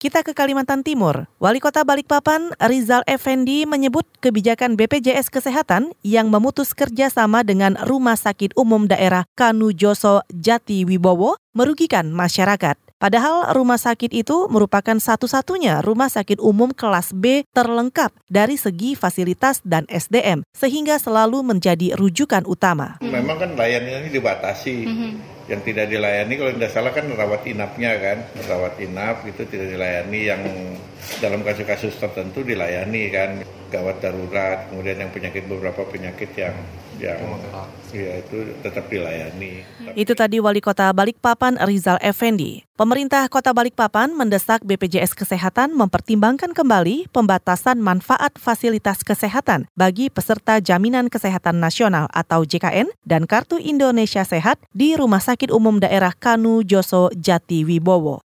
Kita ke Kalimantan Timur. Wali Kota Balikpapan, Rizal Effendi menyebut kebijakan BPJS Kesehatan yang memutus kerjasama dengan Rumah Sakit Umum Daerah Kanu Joso Jati Wibowo merugikan masyarakat. Padahal rumah sakit itu merupakan satu-satunya rumah sakit umum kelas B terlengkap dari segi fasilitas dan SDM, sehingga selalu menjadi rujukan utama. Memang kan layanannya dibatasi. Mm -hmm. Yang tidak dilayani kalau tidak salah kan rawat inapnya kan, rawat inap itu tidak dilayani yang dalam kasus-kasus tertentu dilayani kan, gawat darurat, kemudian yang penyakit beberapa penyakit yang yang ya itu tetap dilayani. Itu tadi Wali Kota Balikpapan Rizal Effendi. Pemerintah Kota Balikpapan mendesak BPJS Kesehatan mempertimbangkan kembali pembatasan manfaat fasilitas kesehatan bagi peserta Jaminan Kesehatan Nasional atau JKN dan Kartu Indonesia Sehat di Rumah Sakit Umum Daerah Kanu Joso Jati Wibowo.